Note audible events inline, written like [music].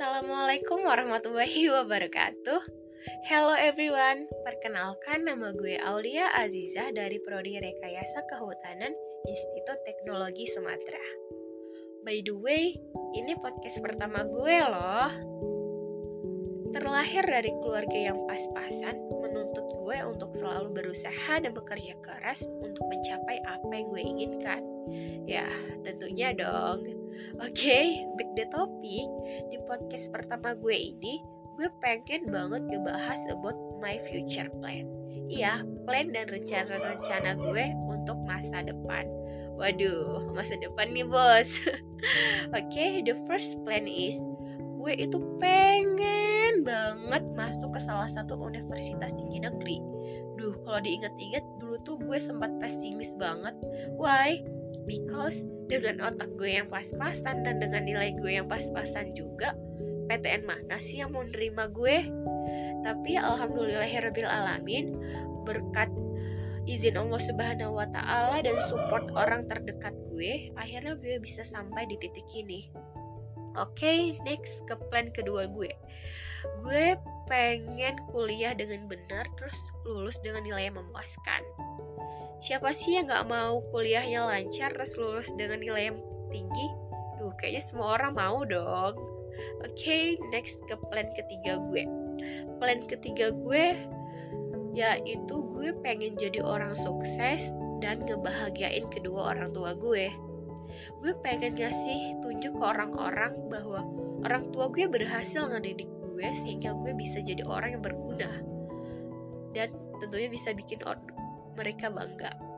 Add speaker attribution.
Speaker 1: warahmatullahi [laughs] wabarakatuh. Hello everyone, perkenalkan nama gue Aulia Aziza dari Prodi Rekayasa Kehutanan Institut Teknologi Sumatera. By the way, ini podcast pertama gue loh. Terlahir dari keluarga yang pas-pasan, menuntut gue untuk selalu berusaha dan bekerja keras untuk mencapai apa yang gue inginkan. Ya, tentunya dong. Oke, okay, back the topic. Di podcast pertama gue ini, gue pengen banget ngebahas about my future plan. Iya, plan dan rencana-rencana gue untuk masa depan. Waduh, masa depan nih bos. [laughs] Oke, okay, the first plan is gue itu pengen banget masuk ke salah satu universitas tinggi negeri. Duh, kalau diinget-inget dulu tuh gue sempat pesimis banget. Why? Because dengan otak gue yang pas-pasan dan dengan nilai gue yang pas-pasan juga, PTN mana sih yang mau nerima gue? Tapi alhamdulillahirabbil alamin berkat izin Allah Subhanahu wa taala dan support orang terdekat gue, akhirnya gue bisa sampai di titik ini. Oke, okay, next ke plan kedua gue. Gue pengen kuliah dengan benar terus lulus dengan nilai yang memuaskan. Siapa sih yang gak mau kuliahnya lancar terus lulus dengan nilai yang tinggi? Duh, kayaknya semua orang mau dong. Oke, okay, next ke plan ketiga gue. Plan ketiga gue yaitu gue pengen jadi orang sukses dan ngebahagiain kedua orang tua gue gue pengen ngasih tunjuk ke orang-orang bahwa orang tua gue berhasil ngedidik gue sehingga gue bisa jadi orang yang berguna. Dan tentunya bisa bikin mereka bangga